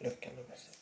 los que a mí.